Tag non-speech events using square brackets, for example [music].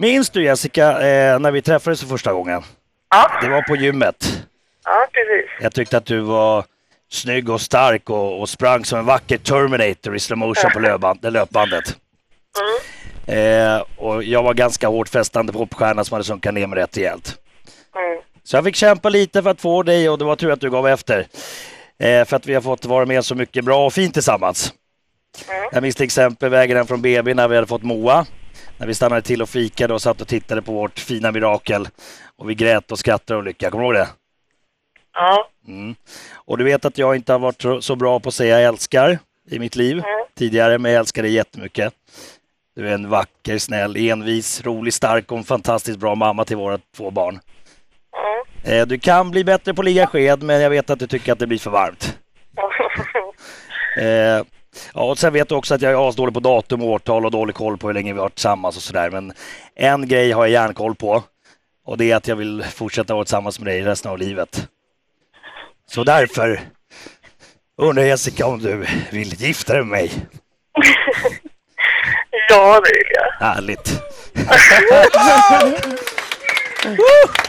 Minns du Jessica, eh, när vi träffades för första gången? Ja, Det var på gymmet. ja precis. Jag tyckte att du var snygg och stark och, och sprang som en vacker Terminator i slow motion på löpband, det löpbandet. Eh, och jag var ganska hårt fästande popstjärna som hade sunkat ner mig rätt rejält. Mm. Så jag fick kämpa lite för att få dig och det var tur att du gav efter. Eh, för att vi har fått vara med så mycket bra och fint tillsammans. Jag minns till exempel vägen hem från BB när vi hade fått Moa. När vi stannade till och fikade och satt och tittade på vårt fina mirakel. Och vi grät och skrattade och lycka. Kommer du ihåg det? Ja, Mm. Och du vet att jag inte har varit så- bra på att säga jag älskar i mitt liv Mm. tidigare, men jag älskar dig jättemycket. Du är en vacker, snäll, envis, rolig, stark och en fantastiskt bra mamma till våra två barn. mm. Eh, Du kan bli bättre på att ligga sked, men jag vet att du tycker att det blir för varmt. [laughs] Ja, och sen vet du också att jag är asdålig på datum och årtal och dålig koll på hur länge vi har varit tillsammans och sådär. Men en grej har jag järnkoll på och det är att jag vill fortsätta vara tillsammans med dig resten av livet. Så därför undrar Jessica om du vill gifta dig med mig. [laughs] ja, det vill jag. Härligt! [laughs] [laughs]